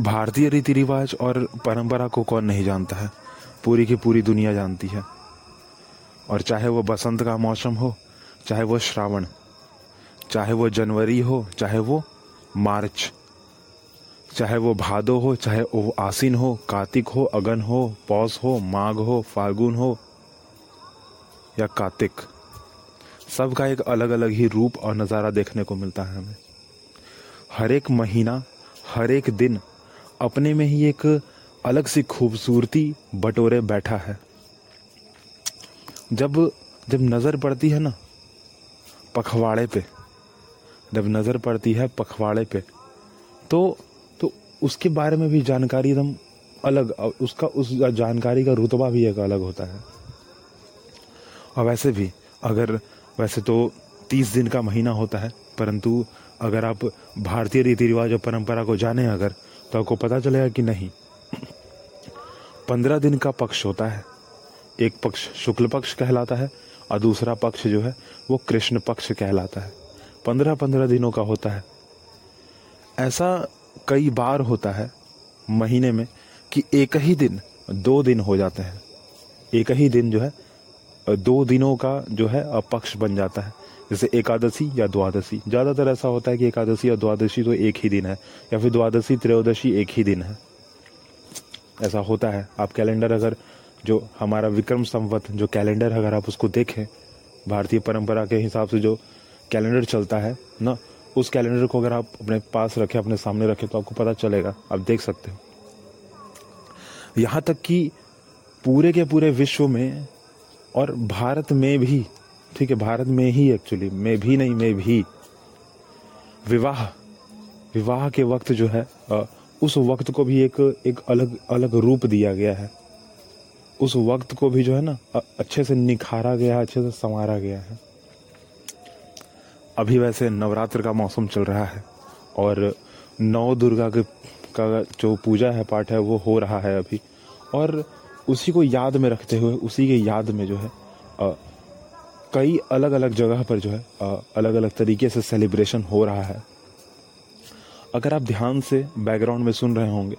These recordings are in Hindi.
भारतीय रीति रिवाज और परंपरा को कौन नहीं जानता है? पूरी की पूरी दुनिया जानती है। और चाहे वो बसंत का मौसम हो, चाहे वो श्रावण, चाहे वो जनवरी हो, चाहे वो मार्च, चाहे वो भादो हो, चाहे वो आसिन हो, कार्तिक हो, अगन हो, पौष हो, माघ हो, फाल्गुन हो, या कार्तिक। सबका एक अलग अलग ही रूप और नज़ारा देखने को मिलता है हमें। हर एक महीना, हर एक दिन अपने में ही एक अलग सी खूबसूरती बटोरे बैठा है। जब जब नज़र पड़ती है ना, पखवाड़े पे, जब नज़र पड़ती है पखवाड़े पे तो तो उसके बारे में भी जानकारी एकदम अलग उसका, उस जानकारी का रुतबा भी एक अलग होता है। और वैसे भी, अगर, वैसे तो तीस दिन का महीना होता है, परंतु अगर आप भारतीय रीति रिवाज और परंपरा को जाने अगर तो आपको पता चलेगा कि नहीं। पंद्रह दिन का पक्ष होता है। एक पक्ष शुक्ल पक्ष कहलाता है और दूसरा पक्ष जो है, वो कृष्ण पक्ष कहलाता है। पंद्रह पंद्रह दिनों का होता है। ऐसा कई बार होता है महीने में कि एक ही दिन, दो दिन हो जाते हैं। एक ही दिन जो है, दो दिनों का जो है पक्ष बन जाता है। जैसे एकादशी या द्वादशी। ज़्यादातर ऐसा होता है कि एकादशी या द्वादशी तो एक ही दिन है, या फिर द्वादशी, त्रयोदशी एक ही दिन है। ऐसा होता है। आप कैलेंडर अगर जो हमारा विक्रम संवत, जो कैलेंडर अगर आप उसको देखें, भारतीय परंपरा के हिसाब से जो कैलेंडर चलता है, ना, उस कैलेंडर को अगर आप अपने पास रखें, अपने सामने रखें तो आपको पता चलेगा। आप देख सकते हो। यहाँ तक कि पूरे के पूरे विश्व में और भारत में भी ठीक है, भारत में ही एक्चुअली मैं भी नहीं, मैं भी। विवाह विवाह के वक्त जो है उस वक्त को भी एक एक अलग अलग रूप दिया गया है। उस वक्त को भी जो है ना अच्छे से निखारा गया है, अच्छे से संवारा गया है। अभी वैसे नवरात्र का मौसम चल रहा है, और नौ दुर्गा के, का जो पूजा है, पाठ है, वो हो रहा है अभी। और उसी को याद में रखते हुए, उसी के याद में जो है कई अलग अलग जगह पर जो है अलग अलग तरीके से सेलिब्रेशन हो रहा है। अगर आप ध्यान से बैकग्राउंड में सुन रहे होंगे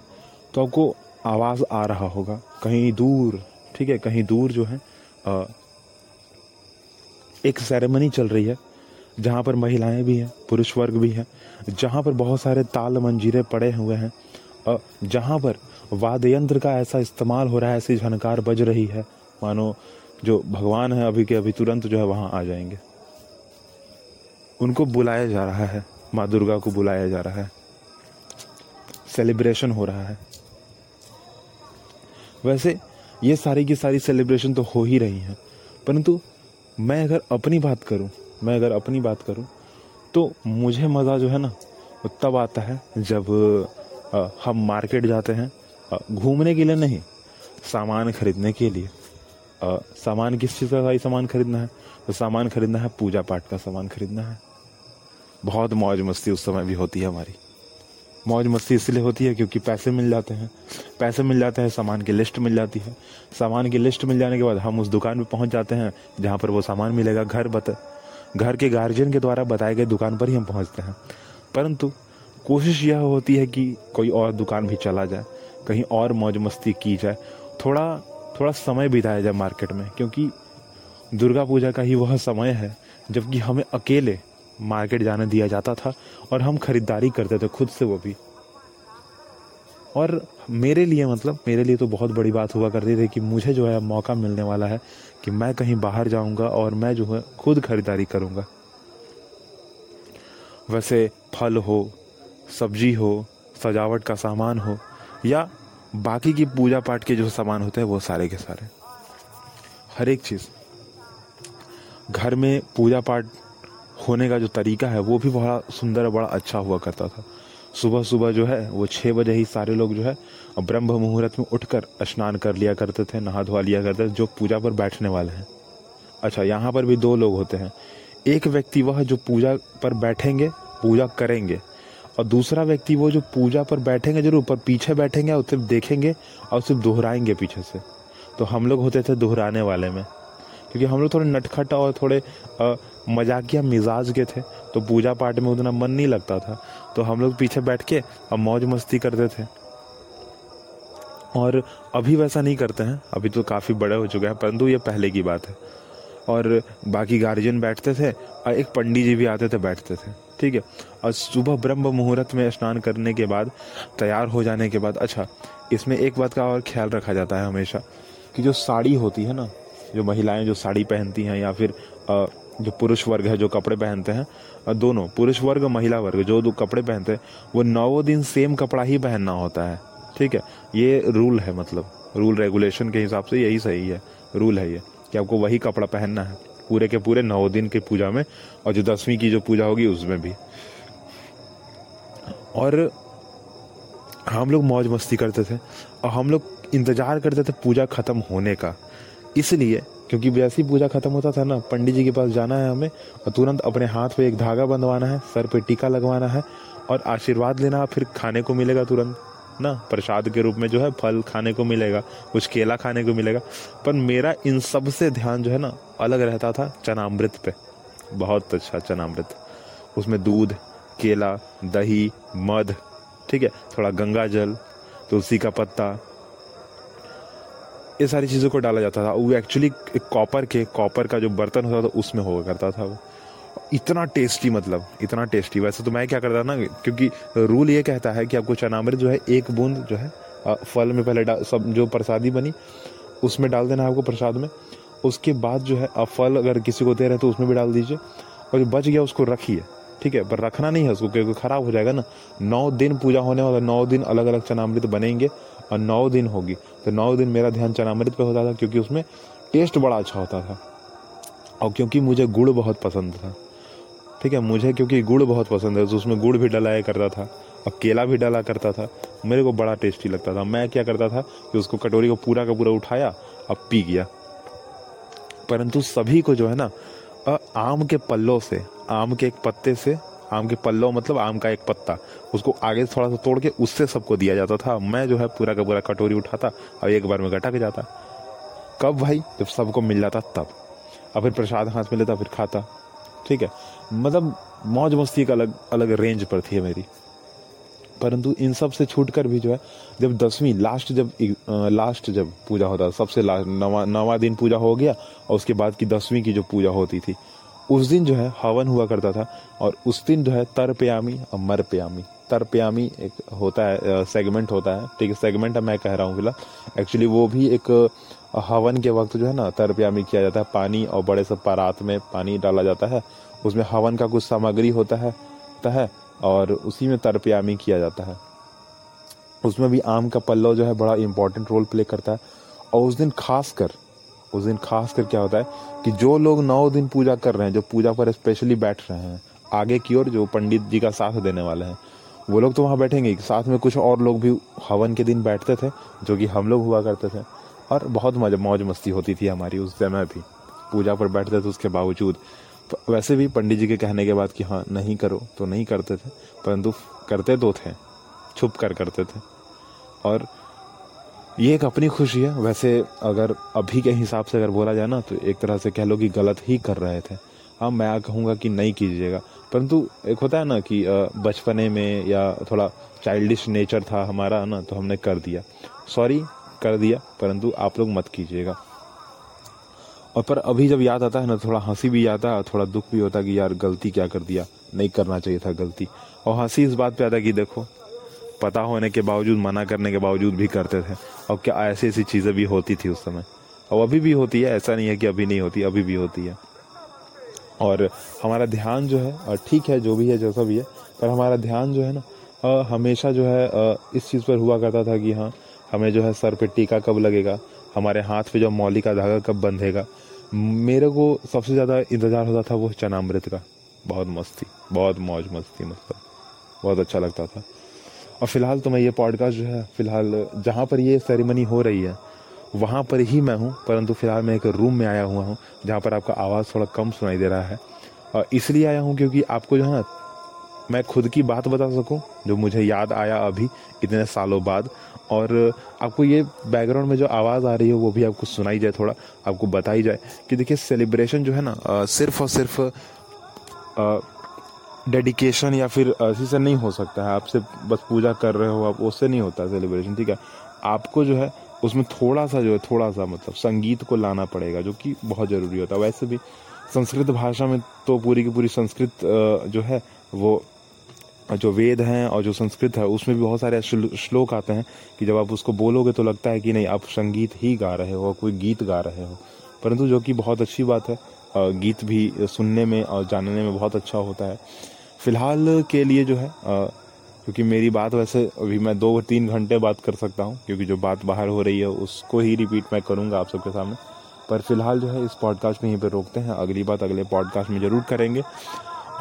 तो आपको आवाज़ आ रहा होगा कहीं दूर ठीक है कहीं दूर जो है आ, एक सेरेमनी चल रही है जहाँ पर महिलाएँ भी हैं पुरुष वर्ग भी हैं जहाँ पर बहुत सारे ताल मंजीरे पड़े हुए हैं जहाँ पर वाद्य यंत्र का ऐसा इस्तेमाल हो रहा है ऐसी झनकार बज रही है। मानो जो भगवान है अभी के अभी तुरंत जो है वहाँ आ जाएँगे। उनको बुलाया जा रहा है माँ दुर्गा को बुलाया जा रहा है। सेलिब्रेशन हो रहा है। वैसे ये सारी की सारी सेलिब्रेशन तो हो ही रही हैं परंतु मैं अगर अपनी बात करूँ मैं अगर अपनी बात करूँ तो मुझे मज़ा जो है ना वो तब आता है जब आ, हम मार्केट जाते हैं घूमने के लिए नहीं सामान खरीदने के लिए। सामान किस चीज़ का भाई सामान खरीदना है। तो सामान खरीदना है पूजा पाठ का सामान खरीदना है। बहुत मौज मस्ती उस समय भी होती है हमारी। मौज मस्ती इसलिए होती है क्योंकि पैसे मिल जाते हैं। पैसे मिल जाते हैं, सामान की लिस्ट मिल जाती है। सामान की लिस्ट मिल जाने के बाद हम उस दुकान पर पहुँच जाते हैं, जहाँ पर वो सामान मिलेगा घर बता, घर के गार्जियन के द्वारा बताए गए दुकान पर ही हम पहुँचते हैं। परंतु कोशिश यह होती है कि कोई और दुकान भी चला जाए, कहीं और मौज मस्ती की जाए। थोड़ा थोड़ा समय बिताया जाए मार्केट में, क्योंकि दुर्गा पूजा का ही वह समय है, जबकि हमें अकेले मार्केट जाने दिया जाता था और हम खरीदारी करते थे खुद से वो भी। और मेरे लिए मतलब मेरे लिए तो बहुत बड़ी बात हुआ करती थी कि मुझे जो है मौका मिलने वाला है कि मैं कहीं बाहर जाऊँगा और मैं जो है खुद खरीदारी करूँगा। वैसे फल हो, सब्ज़ी हो, सजावट का सामान हो, या बाकी की पूजा पाठ के जो सामान होते हैं, वो सारे के सारे। हर एक चीज़। घर में पूजा पाठ होने का जो तरीका है, वो भी बड़ा सुंदर बड़ा अच्छा हुआ करता था। सुबह सुबह जो है, वो छः बजे ही सारे लोग जो है, ब्रह्म मुहूर्त में उठकर स्नान कर लिया करते थे, नहा धोवा लिया करते थे, जो पूजा पर बैठने वाले हैं। अच्छा यहाँ पर भी दो लोग होते हैं। एक व्यक्ति वह जो पूजा पर बैठेंगे, पूजा करेंगे और दूसरा व्यक्ति वो जो पूजा पर बैठेंगे, ज़रूर पर पीछे बैठेंगे और सिर्फ़ देखेंगे और सिर्फ़ दोहराएँगे पीछे से। तो हम लोग होते थे दोहराने वाले में। क्योंकि हम लोग थोड़े नटखट और थोड़े मजाकिया मिजाज के थे तो पूजा पाठ में उतना मन नहीं लगता था। तो हम लोग पीछे बैठ के और मौज मस्ती करते थे। और अभी वैसा नहीं करते हैं। अभी तो काफ़ी बड़े हो चुके हैं, परंतु ये पहले की बात है। और बाकी गार्जियन बैठते थे और एक पंडित जी भी आते थे, बैठते थे। ठीक है। और सुबह ब्रह्म मुहूर्त में स्नान करने के बाद, तैयार हो जाने के बाद अच्छा इसमें एक बात का और ख्याल रखा जाता है हमेशा, कि जो साड़ी होती है ना, जो महिलाएँ जो साड़ी पहनती हैं या फिर जो पुरुष वर्ग है जो कपड़े पहनते हैं दोनों, पुरुष वर्ग, महिला वर्ग, जो दो कपड़े पहनते हैं, वो नौ दिन सेम कपड़ा ही पहनना होता है, ठीक है। ये रूल है मतलब रूल रेगुलेशन के हिसाब से यही सही है, रूल है ये, कि आपको वही कपड़ा पहनना है। पूरे के पूरे नौ दिन की पूजा में और जो दसवीं की जो पूजा होगी उसमें भी। और हम लोग मौज मस्ती करते थे और हम लोग इंतज़ार करते थे पूजा खत्म होने का। इसलिए, क्योंकि वैसी पूजा खत्म होता था ना, पंडित जी के पास जाना है हमें और तुरंत अपने हाथ पे एक धागा बंधवाना है, सर पे टीका लगवाना है और आशीर्वाद लेना, फिर खाने को मिलेगा तुरंत। ना, प्रसाद के रूप में जो है फल खाने को मिलेगा, कुछ केला खाने को मिलेगा। पर मेरा इन सबसे ध्यान जो है ना, अलग रहता था चनामृत पे। बहुत अच्छा चनामृत। उसमें दूध, केला, दही, मध, ठीक है, थोड़ा गंगा जल, तुलसी का पत्ता, ये सारी चीज़ों को डाला जाता था। वो एक्चुअली कॉपर के कॉपर का जो बर्तन होता था, उसमें हुआ करता था वो। इतना टेस्टी मतलब इतना टेस्टी वैसे तो मैं क्या करता ना, क्योंकि रूल ये कहता है कि आपको चना चनामृत जो है, एक बूंद जो है फल में पहले डाल सब जो प्रसादी बनी, उसमें डाल देना है आपको प्रसाद में। उसके बाद जो है, आप फल अगर किसी को दे रहे हैं तो उसमें भी डाल दीजिए। और जो बच गया उसको रखिए, ठीक है? पर रखना नहीं है उसको, क्योंकि ख़राब हो जाएगा ना। नौ दिन पूजा होने वाला, नौ दिन अलग अलग चनामृत बनेंगे और नौ दिन होगी। तो नौ दिन मेरा ध्यान चनामृत पे होता था, क्योंकि उसमें टेस्ट बड़ा अच्छा होता था। और क्योंकि मुझे गुड़ बहुत पसंद था। ठीक है, मुझे क्योंकि गुड़ बहुत पसंद है तो उसमें गुड़ भी डलाया करता था और केला भी डाला करता था। मेरे को बड़ा टेस्टी लगता था। मैं क्या करता था कि उसको कटोरी को पूरा का पूरा उठाया और पी गया। परंतु सभी को जो है ना आम के पल्लों से, आम के एक पत्ते से, आम के पल्लो मतलब आम का एक पत्ता, उसको आगे थोड़ा सा तोड़ के उससे सबको दिया जाता था। मैं जो है पूरा का पूरा कटोरी उठाता और एक बार में गटक जाता। कब भाई? जब सबको मिल जाता तब। और फिर प्रसाद हाथ में लेता, फिर खाता। ठीक है? मतलब मौज मस्ती का अलग अलग रेंज पर थी मेरी। परंतु इन सबसे छूट कर भी जो है, जब दसवीं लास्ट जब लास्ट जब पूजा होता, सबसे लास्ट नवा नवा दिन पूजा हो गया और उसके बाद की दसवीं की जो पूजा होती थी, उस दिन जो है हवन हुआ करता था और उस दिन जो है तरपयामी, और मर प्यामी तर प्यामी एक होता है सेगमेंट होता है। ठीक है सेगमेंट मैं कह रहा हूँ फ़िलहाल। एक्चुअली वो भी एक हवन के वक्त जो है ना तर प्यामी किया जाता है, पानी और बड़े से परात में पानी डाला जाता है। उसमें हवन का कुछ सामग्री होता है होता है, और उसी में तर प्यामी किया जाता है। उसमें भी आम का पल्लव जो है बड़ा इंपॉर्टेंट रोल प्ले करता है। और उस दिन खास कर उस दिन खास कर क्या होता है कि जो लोग नौ दिन पूजा कर रहे हैं, जो पूजा पर स्पेशली बैठ रहे हैं, आगे की ओर जो पंडित जी का साथ देने वाले हैं, वो लोग तो वहाँ बैठेंगे साथ में कुछ और लोग भी हवन के दिन बैठते थे, जो कि हम लोग हुआ करते थे। और बहुत मज़ा मस्ती होती थी हमारी उस समय भी। पूजा पर बैठते थे उसके बावजूद। तो वैसे भी पंडित जी के कहने के बाद कि हाँ नहीं करो तो नहीं करते थे, परंतु करते तो थे, छुप कर करते थे। और ये एक अपनी खुशी है। वैसे अगर अभी के हिसाब से अगर बोला जाए ना तो एक तरह से कह लो कि गलत ही कर रहे थे। हाँ मैं कहूँगा कि नहीं कीजिएगा। परंतु एक होता है ना कि बचपने में या थोड़ा चाइल्डिश नेचर था हमारा ना तो हमने कर दिया। सॉरी कर दिया, परंतु आप लोग मत कीजिएगा। और पर अभी जब याद आता है ना, थोड़ा हँसी भी आता है थोड़ा दुख भी होता है कि यार गलती क्या कर दिया, नहीं करना चाहिए था गलती। और हँसी इस बात पे आता कि देखो, पता होने के बावजूद, मना करने के बावजूद भी करते थे, और क्या ऐसी ऐसी चीज़ें भी होती थी उस समय। और अभी भी होती है, ऐसा नहीं है कि अभी नहीं होती, अभी भी होती है। और हमारा ध्यान जो है ठीक है, जो भी है जैसा भी है पर हमारा ध्यान जो है ना हमेशा जो है इस चीज़ पर हुआ करता था कि हाँ हमें जो है सर पे टीका कब लगेगा? हमारे हाथ पे जो मौली का धागा कब बंधेगा? मेरे को सबसे ज़्यादा इंतज़ार होता था वो चनामृत का। बहुत मस्ती, बहुत मौज मस्ती मतलब। बहुत अच्छा लगता था। और फ़िलहाल तो मैं ये पॉडकास्ट जो है, फ़िलहाल जहाँ पर ये सेरेमनी हो रही है, वहाँ पर ही मैं हूँ, परंतु फ़िलहाल मैं एक रूम में आया हुआ हूँ, जहाँ पर आपका आवाज़ थोड़ा कम सुनाई दे रहा है। और इसलिए आया हूँ क्योंकि आपको जो है ना मैं खुद की बात बता सकूँ, जो मुझे याद आया अभी, इतने सालों बाद। और आपको ये बैकग्राउंड में जो आवाज़ आ रही है, वो भी आपको सुनाई जाए थोड़ा, आपको बताई जाए कि देखिए सेलिब्रेशन जो है ना सिर्फ़ और सिर्फ़ डेडिकेशन या फिर ऐसी से नहीं हो सकता है। आप सिर्फ़ बस पूजा कर रहे हो, आप उससे नहीं होता सेलिब्रेशन ठीक है? आपको जो है, उसमें थोड़ा सा जो है थोड़ा सा मतलब संगीत को लाना पड़ेगा, जो कि बहुत ज़रूरी होता है। वैसे भी संस्कृत भाषा में तो पूरी की पूरी संस्कृत जो है, वो जो वेद हैं और जो संस्कृत है, उसमें भी बहुत सारे श्लोक आते हैं कि जब आप उसको बोलोगे तो लगता है कि नहीं, आप संगीत ही गा रहे हो, कोई गीत गा रहे हो। परंतु जो कि बहुत अच्छी बात है गीत भी सुनने में और जानने में बहुत अच्छा होता है। फ़िलहाल के लिए जो है क्योंकि मेरी बात वैसे अभी मैं दो तीन घंटे बात कर सकता हूँ, क्योंकि जो बात बाहर हो रही है, उसको ही रिपीट मैं करूँगा आप सबके सामने। पर फ़िलहाल जो है, इस पॉडकास्ट में यहीं पर रोकते हैं। अगली बात अगले पॉडकास्ट में ज़रूर करेंगे।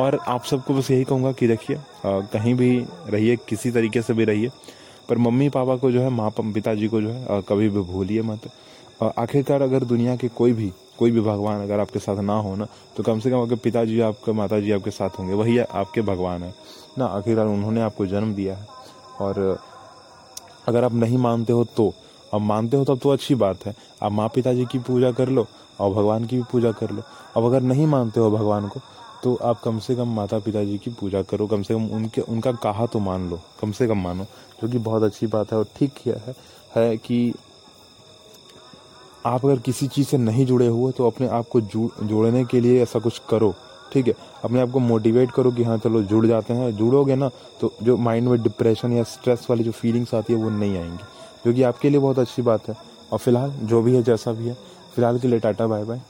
और आप सबको बस यही कहूँगा कि देखिए कहीं भी रहिए किसी तरीके से भी रहिए पर मम्मी पापा को जो है माँ पिताजी को जो है आ, कभी भी भूलिए मत। आखिरकार अगर दुनिया के कोई भी कोई भी भगवान अगर आपके साथ ना हो ना तो कम से कम अगर पिताजी आपके माता जी आपके साथ होंगे वही आपके भगवान है। ना आखिरकार उन्होंने आपको जन्म दिया है। और अगर आप नहीं मानते हो तो अब मानते हो तब तो अच्छी बात है। आप माँ पिताजी की पूजा कर लो और भगवान की भी पूजा कर लो। अब अगर नहीं मानते हो भगवान को तो आप कम से कम माता पिताजी की पूजा करो कम से कम उनके उनका कहा तो मान लो कम से कम मानो जो कि बहुत अच्छी बात है और ठीक किया है, है कि आप अगर किसी चीज़ से नहीं जुड़े हुए तो अपने आप को जोड़ने के लिए ऐसा कुछ करो ठीक है? अपने आप को मोटिवेट करो कि हाँ चलो जुड़ जाते हैं जुड़ोगे ना तो जो माइंड में डिप्रेशन या स्ट्रेस वाली जो फीलिंग्स आती है वो नहीं आएँगी जो कि आपके लिए बहुत अच्छी बात है। और फ़िलहाल जो भी है जैसा भी है फ़िलहाल के लिए टाटा बाय बाय